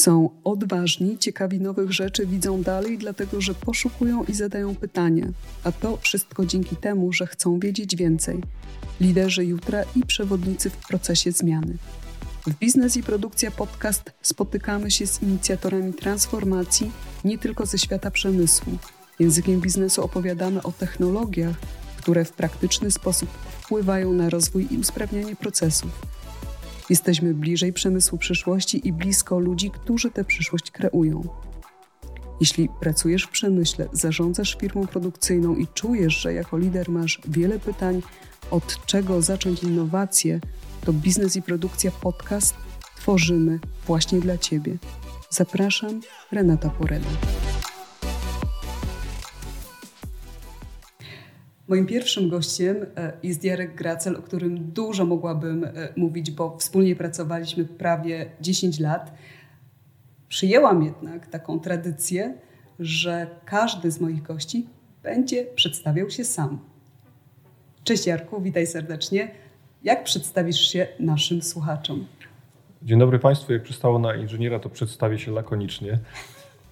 Są odważni, ciekawi nowych rzeczy, widzą dalej, dlatego że poszukują i zadają pytania. A to wszystko dzięki temu, że chcą wiedzieć więcej. Liderzy jutra i przewodnicy w procesie zmiany. W Biznes i Produkcja Podcast spotykamy się z inicjatorami transformacji nie tylko ze świata przemysłu. Językiem biznesu opowiadamy o technologiach, które w praktyczny sposób wpływają na rozwój i usprawnianie procesów. Jesteśmy bliżej przemysłu przyszłości i blisko ludzi, którzy tę przyszłość kreują. Jeśli pracujesz w przemyśle, zarządzasz firmą produkcyjną i czujesz, że jako lider masz wiele pytań, od czego zacząć innowacje, to Biznes i Produkcja Podcast tworzymy właśnie dla Ciebie. Zapraszam, Renata Poreda. Moim pierwszym gościem e, jest Jarek Gracel, o którym dużo mogłabym e, mówić, bo wspólnie pracowaliśmy prawie 10 lat. Przyjęłam jednak taką tradycję, że każdy z moich gości będzie przedstawiał się sam. Cześć Jarku, witaj serdecznie. Jak przedstawisz się naszym słuchaczom? Dzień dobry Państwu. Jak przystało na inżyniera, to przedstawię się lakonicznie.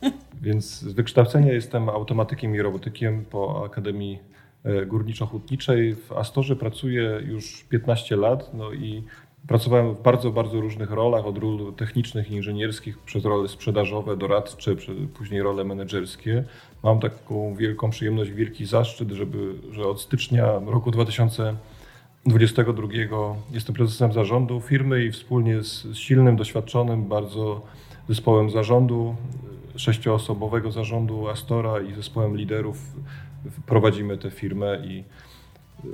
Więc z wykształcenia jestem automatykiem i robotykiem po Akademii Górniczo-Hutniczej. W Astorze pracuję już 15 lat no i pracowałem w bardzo, bardzo różnych rolach, od ról technicznych inżynierskich przez role sprzedażowe, doradcze, później role menedżerskie. Mam taką wielką przyjemność, wielki zaszczyt, żeby, że od stycznia roku 2000 22 jestem prezesem zarządu firmy i wspólnie z silnym, doświadczonym bardzo zespołem zarządu, sześcioosobowego zarządu Astora i zespołem liderów prowadzimy tę firmę i y,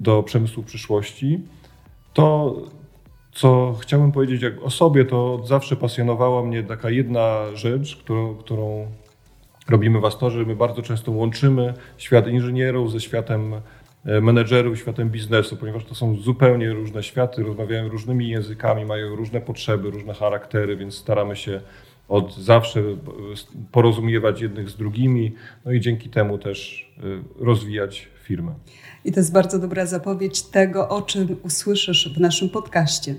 do przemysłu przyszłości. To, co chciałbym powiedzieć o sobie, to zawsze pasjonowała mnie taka jedna rzecz, którą, którą robimy w Astorze. My bardzo często łączymy świat inżynierów ze światem E, menedżerów światem biznesu, ponieważ to są zupełnie różne światy, rozmawiają różnymi językami, mają różne potrzeby, różne charaktery, więc staramy się od zawsze e, porozumiewać jednych z drugimi, no i dzięki temu też e, rozwijać firmę. I to jest bardzo dobra zapowiedź tego, o czym usłyszysz w naszym podcaście.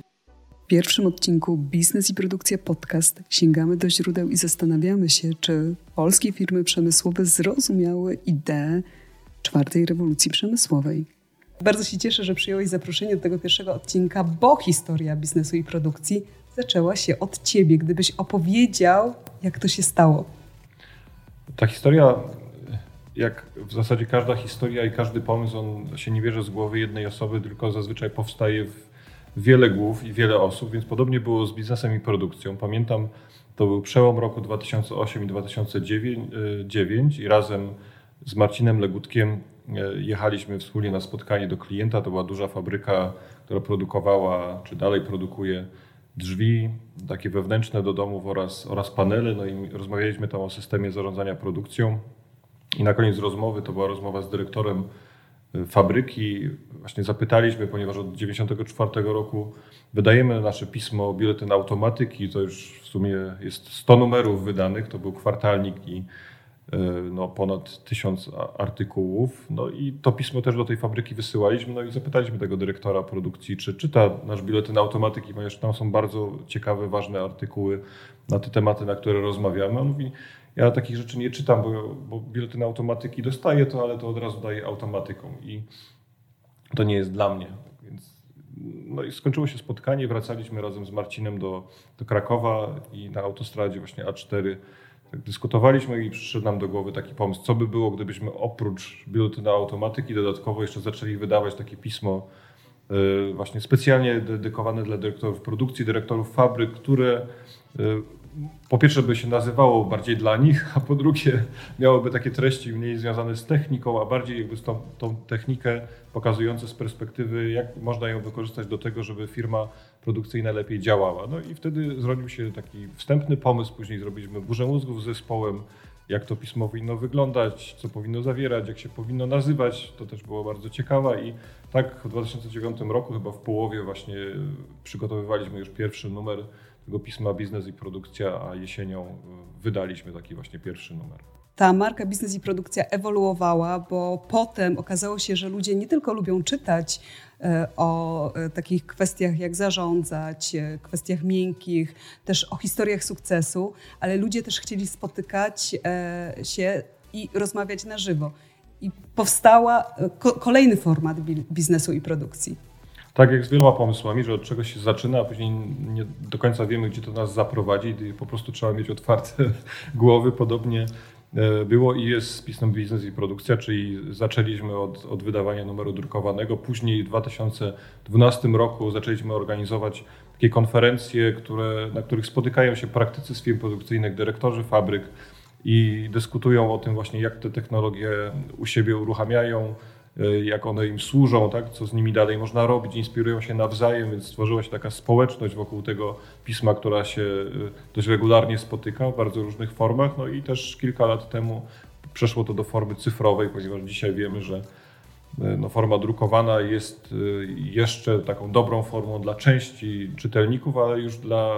W pierwszym odcinku Biznes i Produkcja Podcast sięgamy do źródeł i zastanawiamy się, czy polskie firmy przemysłowe zrozumiały ideę czwartej rewolucji przemysłowej. Bardzo się cieszę, że przyjąłeś zaproszenie do tego pierwszego odcinka, bo historia biznesu i produkcji zaczęła się od ciebie. Gdybyś opowiedział, jak to się stało. Ta historia, jak w zasadzie każda historia i każdy pomysł, on się nie bierze z głowy jednej osoby, tylko zazwyczaj powstaje w wiele głów i wiele osób, więc podobnie było z biznesem i produkcją. Pamiętam, to był przełom roku 2008 i 2009 i razem z Marcinem Legutkiem e, jechaliśmy wspólnie na spotkanie do klienta. To była duża fabryka, która produkowała, czy dalej produkuje drzwi, takie wewnętrzne do domów oraz, oraz panele. No i rozmawialiśmy tam o systemie zarządzania produkcją. I na koniec rozmowy, to była rozmowa z dyrektorem e, fabryki. Właśnie zapytaliśmy, ponieważ od 1994 roku wydajemy nasze pismo Biuletyn Automatyki. To już w sumie jest 100 numerów wydanych. To był kwartalnik i no, ponad tysiąc artykułów. No i to pismo też do tej fabryki wysyłaliśmy. No i zapytaliśmy tego dyrektora produkcji, czy czyta nasz biuletyn automatyki, ponieważ tam są bardzo ciekawe, ważne artykuły na te tematy, na które rozmawiamy. On mówi, ja takich rzeczy nie czytam, bo, bo biuletyn automatyki dostaję to, ale to od razu daję automatyką i to nie jest dla mnie. Więc no i skończyło się spotkanie, wracaliśmy razem z Marcinem do, do Krakowa i na autostradzie właśnie A4 tak dyskutowaliśmy i przyszedł nam do głowy taki pomysł, co by było, gdybyśmy oprócz biuletyna automatyki dodatkowo jeszcze zaczęli wydawać takie pismo y, właśnie specjalnie dedykowane dla dyrektorów produkcji, dyrektorów fabryk, które y, po pierwsze by się nazywało bardziej dla nich, a po drugie miałoby takie treści mniej związane z techniką, a bardziej jakby z tą, tą technikę pokazujące z perspektywy, jak można ją wykorzystać do tego, żeby firma produkcyjna lepiej działała. No i wtedy zrodził się taki wstępny pomysł, później zrobiliśmy burzę mózgów z zespołem, jak to pismo powinno wyglądać, co powinno zawierać, jak się powinno nazywać. To też było bardzo ciekawe i tak w 2009 roku, chyba w połowie właśnie przygotowywaliśmy już pierwszy numer tego pisma Biznes i Produkcja, a jesienią wydaliśmy taki właśnie pierwszy numer ta marka biznes i produkcja ewoluowała, bo potem okazało się, że ludzie nie tylko lubią czytać o takich kwestiach jak zarządzać, kwestiach miękkich, też o historiach sukcesu, ale ludzie też chcieli spotykać się i rozmawiać na żywo. I powstała kolejny format biznesu i produkcji. Tak jak z wieloma pomysłami, że od czegoś się zaczyna, a później nie do końca wiemy, gdzie to nas zaprowadzi po prostu trzeba mieć otwarte głowy. Podobnie e, było i jest z pismem Biznes i Produkcja, czyli zaczęliśmy od, od, wydawania numeru drukowanego. Później w 2012 roku zaczęliśmy organizować takie konferencje, które, na których spotykają się praktycy z firm produkcyjnych, dyrektorzy fabryk i dyskutują o tym właśnie, jak te technologie u siebie uruchamiają, E, jak one im służą, tak? co z nimi dalej można robić, inspirują się nawzajem, więc stworzyła się taka społeczność wokół tego pisma, która się e, dość regularnie spotyka w bardzo różnych formach. No i też kilka lat temu przeszło to do formy cyfrowej, ponieważ dzisiaj wiemy, że e, no, forma drukowana jest jeszcze taką dobrą formą dla części czytelników, ale już dla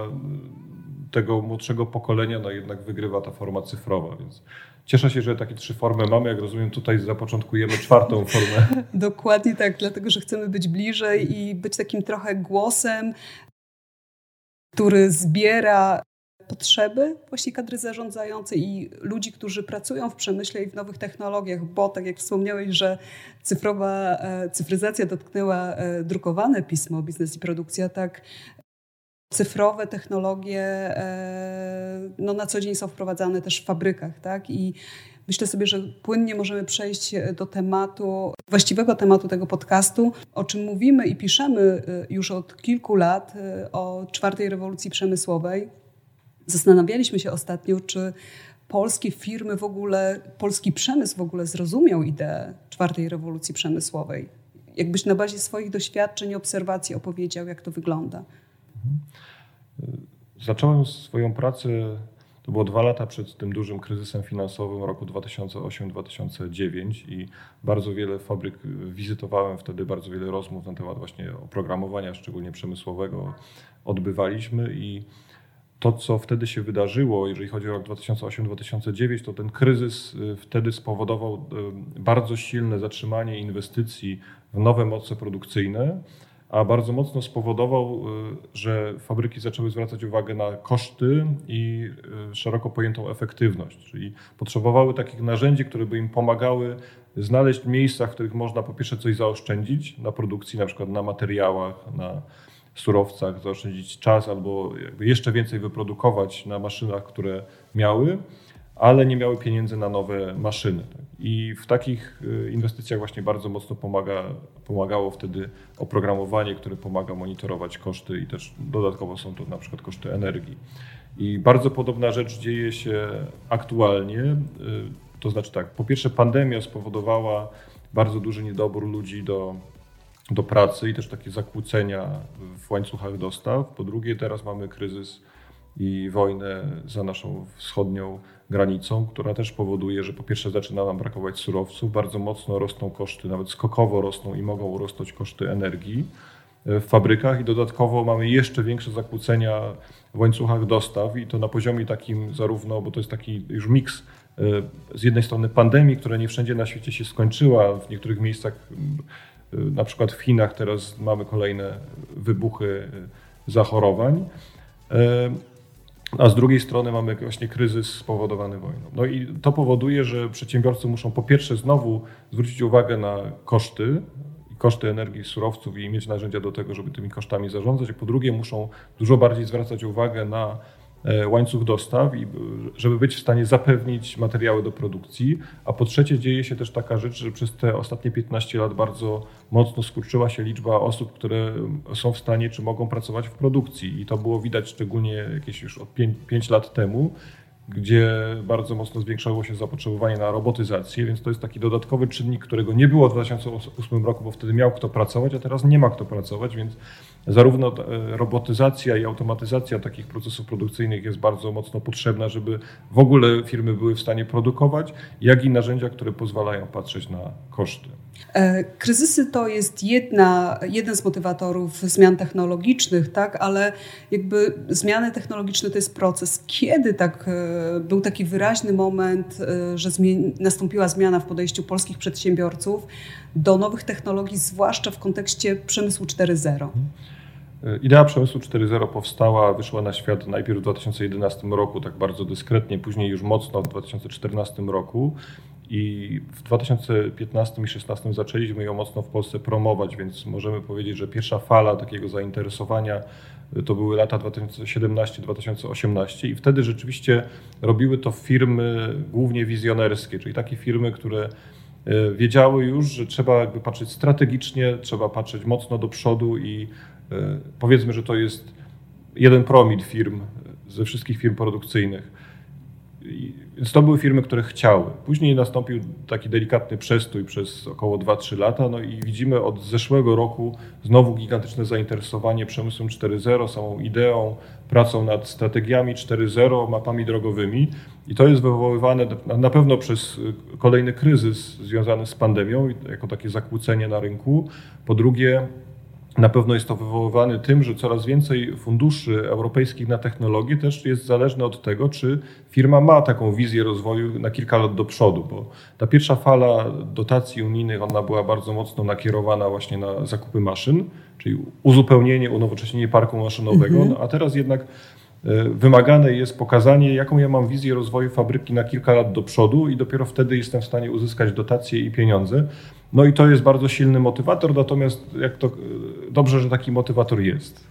tego młodszego pokolenia no, jednak wygrywa ta forma cyfrowa, więc Cieszę się, że takie trzy formy mamy. Jak rozumiem, tutaj zapoczątkujemy czwartą formę. Dokładnie tak, dlatego że chcemy być bliżej i być takim trochę głosem, który zbiera potrzeby właśnie kadry zarządzającej i ludzi, którzy pracują w przemyśle i w nowych technologiach, bo tak jak wspomniałeś, że cyfrowa e, cyfryzacja dotknęła e, drukowane pismo, biznes i produkcja, tak cyfrowe technologie e, no, na co dzień są wprowadzane też w fabrykach. Tak? I myślę sobie, że płynnie możemy przejść do tematu, właściwego tematu tego podcastu, o czym mówimy i piszemy e, już od kilku lat, e, o czwartej rewolucji przemysłowej. Zastanawialiśmy się ostatnio, czy polskie firmy w ogóle, polski przemysł w ogóle zrozumiał ideę czwartej rewolucji przemysłowej. Jakbyś na bazie swoich doświadczeń i obserwacji opowiedział, jak to wygląda. Zacząłem swoją pracę, to było dwa lata przed tym dużym kryzysem finansowym roku 2008-2009 i bardzo wiele fabryk wizytowałem wtedy, bardzo wiele rozmów na temat właśnie oprogramowania, szczególnie przemysłowego, odbywaliśmy i to, co wtedy się wydarzyło, jeżeli chodzi o rok 2008-2009, to ten kryzys y, wtedy spowodował y, bardzo silne zatrzymanie inwestycji w nowe moce produkcyjne a bardzo mocno spowodował, y, że fabryki zaczęły zwracać uwagę na koszty i y, szeroko pojętą efektywność, czyli potrzebowały takich narzędzi, które by im pomagały znaleźć miejsca, w których można po pierwsze coś zaoszczędzić na produkcji, na przykład na materiałach, na surowcach, zaoszczędzić czas albo jeszcze więcej wyprodukować na maszynach, które miały, ale nie miały pieniędzy na nowe maszyny. Tak? I w takich y, inwestycjach właśnie bardzo mocno pomaga, pomagało wtedy oprogramowanie, które pomaga monitorować koszty i też dodatkowo są to na przykład koszty energii. I bardzo podobna rzecz dzieje się aktualnie. Y, to znaczy tak, po pierwsze pandemia spowodowała bardzo duży niedobór ludzi do, do pracy i też takie zakłócenia w łańcuchach dostaw. Po drugie teraz mamy kryzys i wojnę za naszą wschodnią granicą, która też powoduje, że po pierwsze zaczyna nam brakować surowców, bardzo mocno rosną koszty, nawet skokowo rosną i mogą rosnąć koszty energii e, w fabrykach. I dodatkowo mamy jeszcze większe zakłócenia w łańcuchach dostaw i to na poziomie takim zarówno, bo to jest taki już miks e, z jednej strony pandemii, która nie wszędzie na świecie się skończyła, w niektórych miejscach, e, na przykład w Chinach teraz mamy kolejne wybuchy zachorowań a z drugiej strony mamy właśnie kryzys spowodowany wojną. No i to powoduje, że przedsiębiorcy muszą po pierwsze znowu zwrócić uwagę na koszty, koszty energii, surowców i mieć narzędzia do tego, żeby tymi kosztami zarządzać, po drugie muszą dużo bardziej zwracać uwagę na łańcuch dostaw, i żeby być w stanie zapewnić materiały do produkcji. A po trzecie dzieje się też taka rzecz, że przez te ostatnie 15 lat bardzo mocno skurczyła się liczba osób, które są w stanie czy mogą pracować w produkcji. I to było widać szczególnie jakieś już od 5, 5 lat temu gdzie bardzo mocno zwiększało się zapotrzebowanie na robotyzację, więc to jest taki dodatkowy czynnik, którego nie było w 2008 roku, bo wtedy miał kto pracować, a teraz nie ma kto pracować, więc zarówno e, robotyzacja i automatyzacja takich procesów produkcyjnych jest bardzo mocno potrzebna, żeby w ogóle firmy były w stanie produkować, jak i narzędzia, które pozwalają patrzeć na koszty. E, kryzysy to jest jedna, jeden z motywatorów zmian technologicznych, tak? ale jakby zmiany technologiczne to jest proces. Kiedy tak, e, był taki wyraźny moment, e, że nastąpiła zmiana w podejściu polskich przedsiębiorców do nowych technologii, zwłaszcza w kontekście przemysłu 4.0? Idea przemysłu 4.0 powstała, wyszła na świat najpierw w 2011 roku, tak bardzo dyskretnie, później już mocno w 2014 roku. I w 2015 i 2016 zaczęliśmy ją mocno w Polsce promować, więc możemy powiedzieć, że pierwsza fala takiego zainteresowania to były lata 2017-2018 i wtedy rzeczywiście robiły to firmy głównie wizjonerskie, czyli takie firmy, które e, wiedziały już, że trzeba jakby patrzeć strategicznie, trzeba patrzeć mocno do przodu i e, powiedzmy, że to jest jeden promil firm ze wszystkich firm produkcyjnych. Więc to były firmy, które chciały. Później nastąpił taki delikatny przestój przez około 2-3 lata, no i widzimy od zeszłego roku znowu gigantyczne zainteresowanie przemysłem 4.0, samą ideą, pracą nad strategiami 4.0, mapami drogowymi i to jest wywoływane na pewno przez kolejny kryzys związany z pandemią, jako takie zakłócenie na rynku. Po drugie, na pewno jest to wywoływane tym, że coraz więcej funduszy europejskich na technologię też jest zależne od tego, czy firma ma taką wizję rozwoju na kilka lat do przodu, bo ta pierwsza fala dotacji unijnych, ona była bardzo mocno nakierowana właśnie na zakupy maszyn, czyli uzupełnienie, unowocześnienie parku maszynowego, mhm. no, a teraz jednak e, wymagane jest pokazanie, jaką ja mam wizję rozwoju fabryki na kilka lat do przodu i dopiero wtedy jestem w stanie uzyskać dotacje i pieniądze. No i to jest bardzo silny motywator, natomiast jak to dobrze, że taki motywator jest.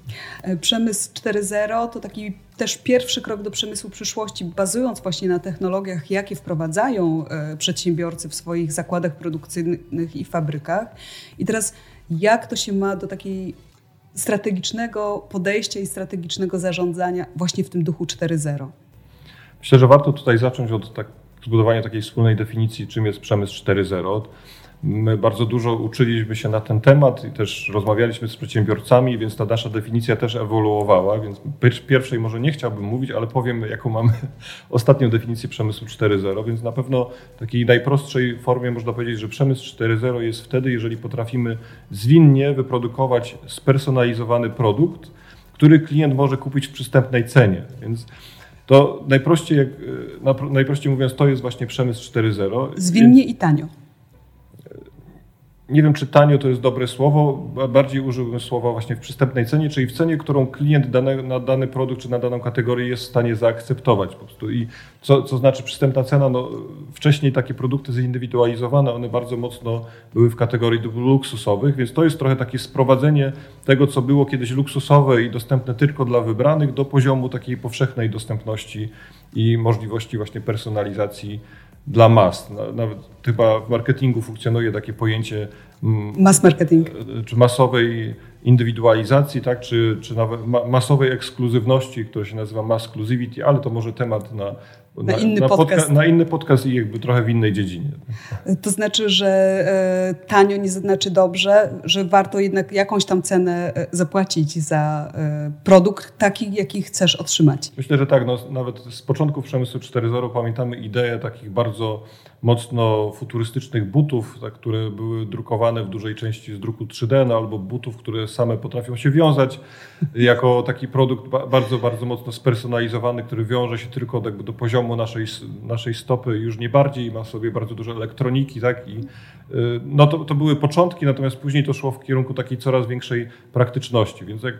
Przemysł 4.0 to taki też pierwszy krok do przemysłu przyszłości, bazując właśnie na technologiach, jakie wprowadzają e, przedsiębiorcy w swoich zakładach produkcyjnych i fabrykach. I teraz jak to się ma do takiej strategicznego podejścia i strategicznego zarządzania właśnie w tym duchu 4.0? Myślę, że warto tutaj zacząć od tak, zbudowania takiej wspólnej definicji, czym jest przemysł 4.0. My bardzo dużo uczyliśmy się na ten temat i też rozmawialiśmy z przedsiębiorcami, więc ta nasza definicja też ewoluowała, więc pierwszej może nie chciałbym mówić, ale powiem, jaką mamy ostatnią definicję przemysłu 4.0, więc na pewno w takiej najprostszej formie można powiedzieć, że przemysł 4.0 jest wtedy, jeżeli potrafimy zwinnie wyprodukować spersonalizowany produkt, który klient może kupić w przystępnej cenie. Więc to najprościej, jak, najprościej mówiąc, to jest właśnie przemysł 4.0. Zwinnie i tanio nie wiem, czy tanio to jest dobre słowo, bardziej użyłbym słowa właśnie w przystępnej cenie, czyli w cenie, którą klient dane, na dany produkt czy na daną kategorię jest w stanie zaakceptować po prostu. I co, co znaczy przystępna cena? No, wcześniej takie produkty zindywidualizowane, one bardzo mocno były w kategorii luksusowych, więc to jest trochę takie sprowadzenie tego, co było kiedyś luksusowe i dostępne tylko dla wybranych, do poziomu takiej powszechnej dostępności i możliwości właśnie personalizacji dla mas. Nawet chyba w marketingu funkcjonuje takie pojęcie mm, mass marketing. Czy masowej indywidualizacji, tak? czy, czy nawet masowej ekskluzywności, która się nazywa mass exclusivity, ale to może temat na na, na inny na podcast. Podca na inny podcast i jakby trochę w innej dziedzinie. To znaczy, że e, tanio nie znaczy dobrze, że warto jednak jakąś tam cenę e, zapłacić za e, produkt taki, jaki chcesz otrzymać. Myślę, że tak. No, nawet z początku przemysłu 4.0 pamiętamy ideę takich bardzo mocno futurystycznych butów, tak, które były drukowane w dużej części z druku 3D, no, albo butów, które same potrafią się wiązać jako taki produkt bardzo, bardzo mocno spersonalizowany, który wiąże się tylko jakby do poziomu naszej, naszej stopy, już nie bardziej, ma sobie bardzo dużo elektroniki, tak, i y, no to, to były początki, natomiast później to szło w kierunku takiej coraz większej praktyczności, więc jak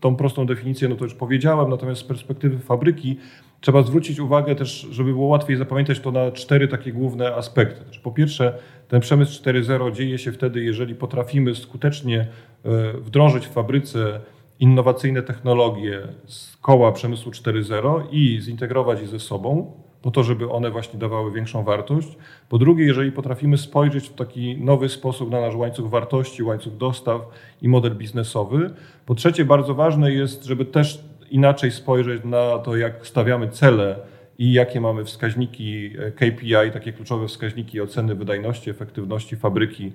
tą prostą definicję, no to już powiedziałem, natomiast z perspektywy fabryki Trzeba zwrócić uwagę też, żeby było łatwiej zapamiętać to na cztery takie główne aspekty. Po pierwsze, ten przemysł 4.0 dzieje się wtedy, jeżeli potrafimy skutecznie e, wdrożyć w fabryce innowacyjne technologie z koła przemysłu 4.0 i zintegrować je ze sobą, po to, żeby one właśnie dawały większą wartość. Po drugie, jeżeli potrafimy spojrzeć w taki nowy sposób na nasz łańcuch wartości, łańcuch dostaw i model biznesowy. Po trzecie, bardzo ważne jest, żeby też inaczej spojrzeć na to, jak stawiamy cele i jakie mamy wskaźniki e, KPI, takie kluczowe wskaźniki oceny wydajności, efektywności fabryki.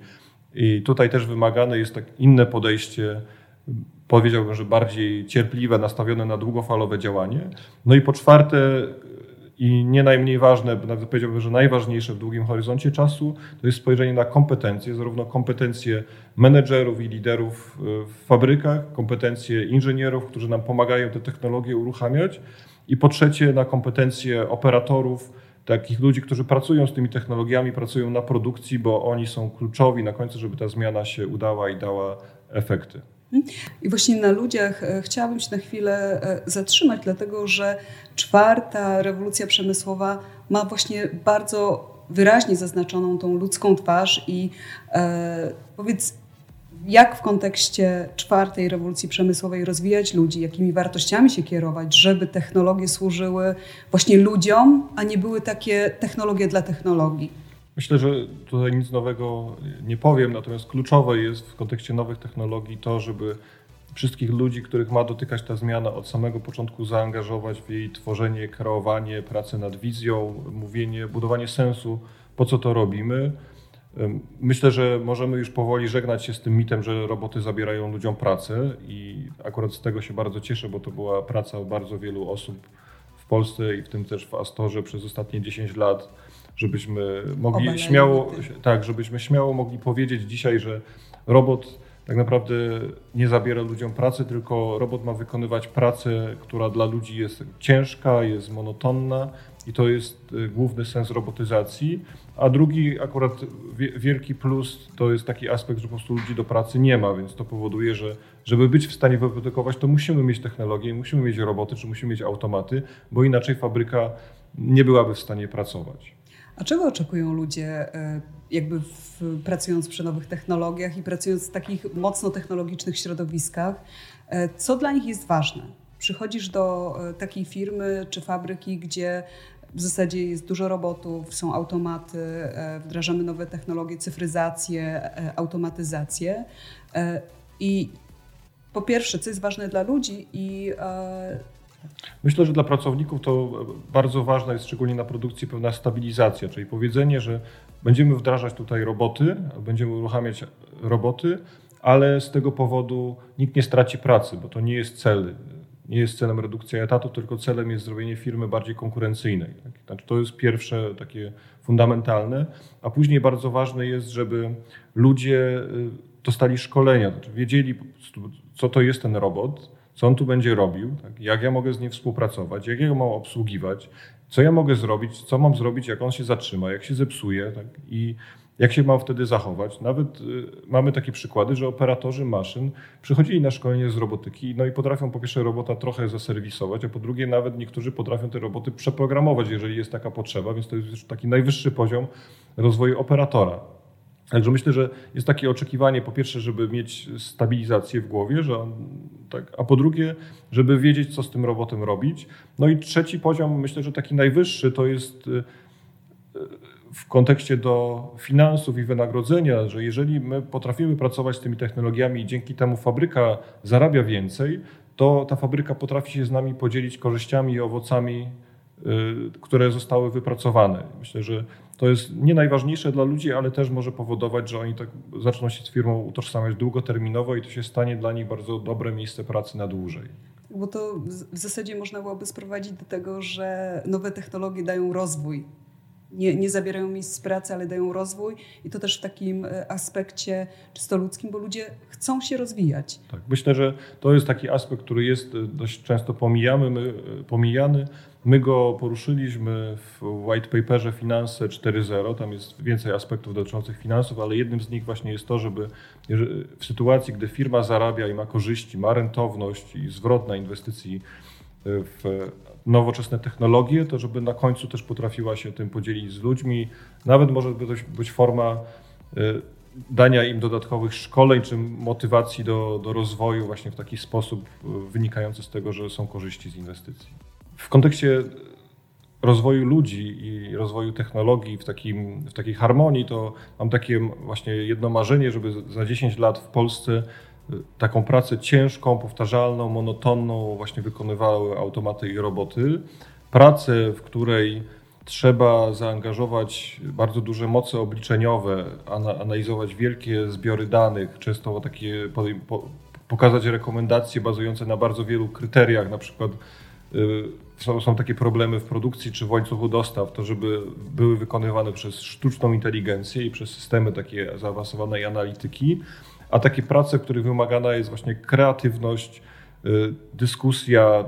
I tutaj też wymagane jest tak inne podejście, powiedziałbym, że bardziej cierpliwe, nastawione na długofalowe działanie. No i po czwarte, i nie najmniej ważne, nawet powiedziałbym, że najważniejsze w długim horyzoncie czasu, to jest spojrzenie na kompetencje, zarówno kompetencje menedżerów i liderów w fabrykach, kompetencje inżynierów, którzy nam pomagają te technologie uruchamiać, i po trzecie na kompetencje operatorów, takich ludzi, którzy pracują z tymi technologiami, pracują na produkcji, bo oni są kluczowi na końcu, żeby ta zmiana się udała i dała efekty. I właśnie na ludziach e, chciałabym się na chwilę e, zatrzymać, dlatego że czwarta rewolucja przemysłowa ma właśnie bardzo wyraźnie zaznaczoną tą ludzką twarz i e, powiedz, jak w kontekście czwartej rewolucji przemysłowej rozwijać ludzi, jakimi wartościami się kierować, żeby technologie służyły właśnie ludziom, a nie były takie technologie dla technologii. Myślę, że tutaj nic nowego nie powiem, natomiast kluczowe jest w kontekście nowych technologii to, żeby wszystkich ludzi, których ma dotykać ta zmiana od samego początku zaangażować w jej tworzenie, kreowanie, pracę nad wizją, mówienie, budowanie sensu, po co to robimy. Myślę, że możemy już powoli żegnać się z tym mitem, że roboty zabierają ludziom pracę i akurat z tego się bardzo cieszę, bo to była praca bardzo wielu osób w Polsce i w tym też w Astorze przez ostatnie 10 lat żebyśmy mogli śmiało, tak, żebyśmy śmiało mogli powiedzieć dzisiaj, że robot tak naprawdę nie zabiera ludziom pracy, tylko robot ma wykonywać pracę, która dla ludzi jest ciężka, jest monotonna i to jest y, główny sens robotyzacji. A drugi akurat wielki plus to jest taki aspekt, że po prostu ludzi do pracy nie ma, więc to powoduje, że żeby być w stanie wyprodukować, to musimy mieć technologię, musimy mieć roboty, czy musimy mieć automaty, bo inaczej fabryka nie byłaby w stanie pracować. A czego oczekują ludzie, e, jakby w, pracując przy nowych technologiach i pracując w takich mocno technologicznych środowiskach? E, co dla nich jest ważne? Przychodzisz do e, takiej firmy czy fabryki, gdzie w zasadzie jest dużo robotów, są automaty, wdrażamy nowe technologie, cyfryzację, automatyzację. I po pierwsze, co jest ważne dla ludzi i Myślę, że dla pracowników to bardzo ważna jest szczególnie na produkcji pewna stabilizacja, czyli powiedzenie, że będziemy wdrażać tutaj roboty, będziemy uruchamiać roboty, ale z tego powodu nikt nie straci pracy, bo to nie jest cel. Nie jest celem redukcja etatu, tylko celem jest zrobienie firmy bardziej konkurencyjnej. Znaczy, to jest pierwsze takie fundamentalne, a później bardzo ważne jest, żeby ludzie y, dostali szkolenia, znaczy wiedzieli, co to jest ten robot, co on tu będzie robił, tak? jak ja mogę z nim współpracować, jak ja go mam obsługiwać, co ja mogę zrobić, co mam zrobić, jak on się zatrzyma, jak się zepsuje tak? i jak się mam wtedy zachować. Nawet y, mamy takie przykłady, że operatorzy maszyn przychodzili na szkolenie z robotyki no i potrafią po pierwsze robota trochę zaserwisować, a po drugie nawet niektórzy potrafią te roboty przeprogramować, jeżeli jest taka potrzeba, więc to jest już taki najwyższy poziom rozwoju operatora. Także myślę, że jest takie oczekiwanie, po pierwsze, żeby mieć stabilizację w głowie, że on, tak, a po drugie, żeby wiedzieć, co z tym robotem robić. No i trzeci poziom, myślę, że taki najwyższy, to jest y, y, w kontekście do finansów i wynagrodzenia, że jeżeli my potrafimy pracować z tymi technologiami i dzięki temu fabryka zarabia więcej, to ta fabryka potrafi się z nami podzielić korzyściami i owocami, które zostały wypracowane. Myślę, że to jest nie najważniejsze dla ludzi, ale też może powodować, że oni tak zaczną się z firmą utożsamiać długoterminowo i to się stanie dla nich bardzo dobre miejsce pracy na dłużej. Bo to w zasadzie można byłoby sprowadzić do tego, że nowe technologie dają rozwój. Nie, nie zabierają miejsc z pracy, ale dają rozwój i to też w takim e, aspekcie czysto ludzkim, bo ludzie chcą się rozwijać. Tak, myślę, że to jest taki aspekt, który jest e, dość często pomijamy, my, e, pomijany, My go poruszyliśmy w white paperze Finanse 4.0. Tam jest więcej aspektów dotyczących finansów, ale jednym z nich właśnie jest to, żeby w sytuacji, gdy firma zarabia i ma korzyści, ma rentowność i zwrot na inwestycji w nowoczesne technologie, to żeby na końcu też potrafiła się tym podzielić z ludźmi. Nawet może być, być forma y, dania im dodatkowych szkoleń czy motywacji do, do rozwoju właśnie w taki sposób y, wynikający z tego, że są korzyści z inwestycji. W kontekście rozwoju ludzi i rozwoju technologii w, takim, w takiej harmonii, to mam takie właśnie jedno marzenie, żeby za 10 lat w Polsce taką pracę ciężką, powtarzalną, monotonną właśnie wykonywały automaty i roboty. Pracę, w której trzeba zaangażować bardzo duże moce obliczeniowe, analizować wielkie zbiory danych, często takie pokazać rekomendacje bazujące na bardzo wielu kryteriach, na przykład y, są, są takie problemy w produkcji czy w łańcuchu dostaw, to żeby były wykonywane przez sztuczną inteligencję i przez systemy takie zaawansowanej analityki, a takie prace, których wymagana jest właśnie kreatywność, y, dyskusja,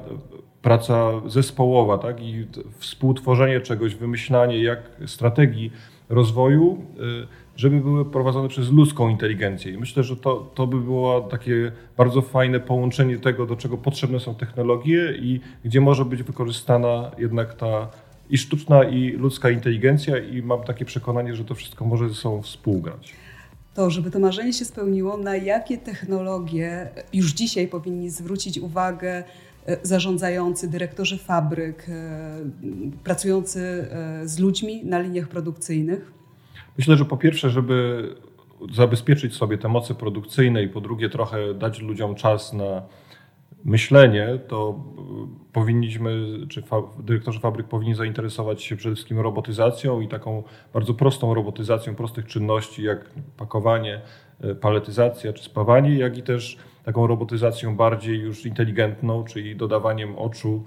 praca zespołowa tak? i współtworzenie czegoś, wymyślanie jak strategii rozwoju, y, żeby były prowadzone przez ludzką inteligencję. I myślę, że to, to by było takie bardzo fajne połączenie tego, do czego potrzebne są technologie i gdzie może być wykorzystana jednak ta i sztuczna, i ludzka inteligencja, i mam takie przekonanie, że to wszystko może ze sobą współgrać. To, żeby to marzenie się spełniło, na jakie technologie już dzisiaj powinni zwrócić uwagę e, zarządzający, dyrektorzy fabryk, e, pracujący e, z ludźmi na liniach produkcyjnych? Myślę, że po pierwsze, żeby zabezpieczyć sobie te moce produkcyjne i po drugie trochę dać ludziom czas na myślenie, to powinniśmy, czy fa dyrektorzy fabryk powinni zainteresować się przede wszystkim robotyzacją i taką bardzo prostą robotyzacją prostych czynności, jak pakowanie, e, paletyzacja czy spawanie, jak i też taką robotyzacją bardziej już inteligentną, czyli dodawaniem oczu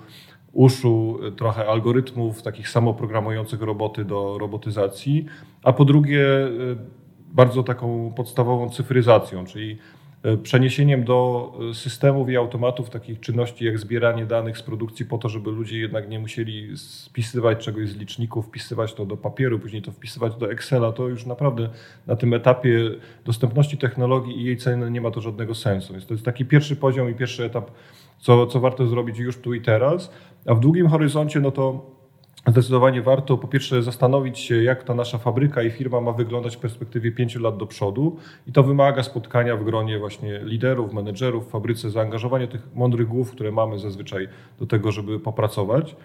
uszu trochę algorytmów takich samoprogramujących roboty do robotyzacji, a po drugie bardzo taką podstawową cyfryzacją, czyli przeniesieniem do y, systemów i automatów takich czynności jak zbieranie danych z produkcji po to, żeby ludzie jednak nie musieli spisywać czegoś z liczników, wpisywać to do papieru, później to wpisywać do Excela, to już naprawdę na tym etapie dostępności technologii i jej ceny nie ma to żadnego sensu. Więc to jest taki pierwszy poziom i pierwszy etap, co, co warto zrobić już tu i teraz. A w długim horyzoncie, no to zdecydowanie warto po pierwsze zastanowić się, jak ta nasza fabryka i firma ma wyglądać w perspektywie pięciu lat do przodu. I to wymaga spotkania w gronie właśnie liderów, menedżerów w fabryce, zaangażowania tych mądrych głów, które mamy zazwyczaj do tego, żeby popracować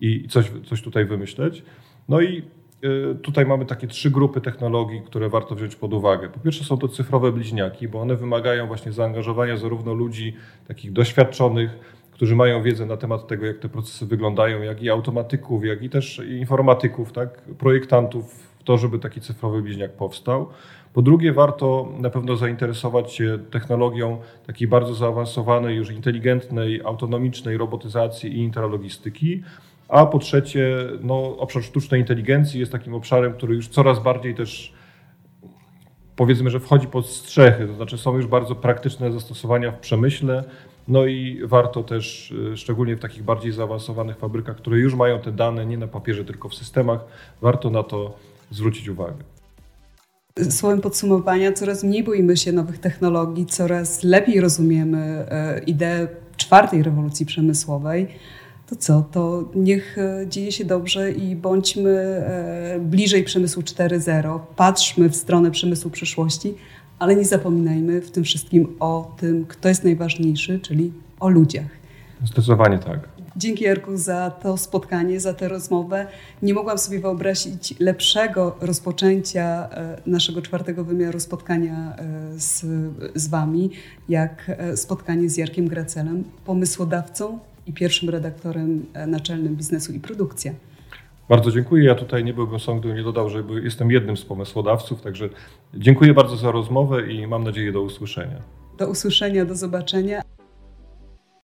i coś, coś tutaj wymyśleć. No i y, Tutaj mamy takie trzy grupy technologii, które warto wziąć pod uwagę. Po pierwsze są to cyfrowe bliźniaki, bo one wymagają właśnie zaangażowania zarówno ludzi takich doświadczonych, którzy mają wiedzę na temat tego, jak te procesy wyglądają, jak i automatyków, jak i też informatyków, tak, projektantów w to, żeby taki cyfrowy bliźniak powstał. Po drugie, warto na pewno zainteresować się technologią takiej bardzo zaawansowanej, już inteligentnej, autonomicznej robotyzacji i intralogistyki. A po trzecie, no, obszar sztucznej inteligencji jest takim obszarem, który już coraz bardziej też powiedzmy, że wchodzi pod strzechy, to znaczy są już bardzo praktyczne zastosowania w przemyśle, no i warto też, y, szczególnie w takich bardziej zaawansowanych fabrykach, które już mają te dane nie na papierze, tylko w systemach, warto na to zwrócić uwagę. Słowem podsumowania, coraz mniej boimy się nowych technologii, coraz lepiej rozumiemy e, ideę czwartej rewolucji przemysłowej. To co? To niech e, dzieje się dobrze i bądźmy e, bliżej przemysłu 4.0. Patrzmy w stronę przemysłu przyszłości, ale nie zapominajmy w tym wszystkim o tym, kto jest najważniejszy, czyli o ludziach. Zdecydowanie tak. Dzięki Jarku za to spotkanie, za tę rozmowę. Nie mogłam sobie wyobrazić lepszego rozpoczęcia e, naszego czwartego wymiaru spotkania z, z Wami, jak spotkanie z Jarkiem Gracelem, pomysłodawcą i pierwszym redaktorem naczelnym biznesu i produkcja. Bardzo dziękuję. Ja tutaj nie byłbym sobą, gdybym nie dodał, że jestem jednym z pomysłodawców, także dziękuję bardzo za rozmowę i mam nadzieję do usłyszenia. Do usłyszenia, do zobaczenia.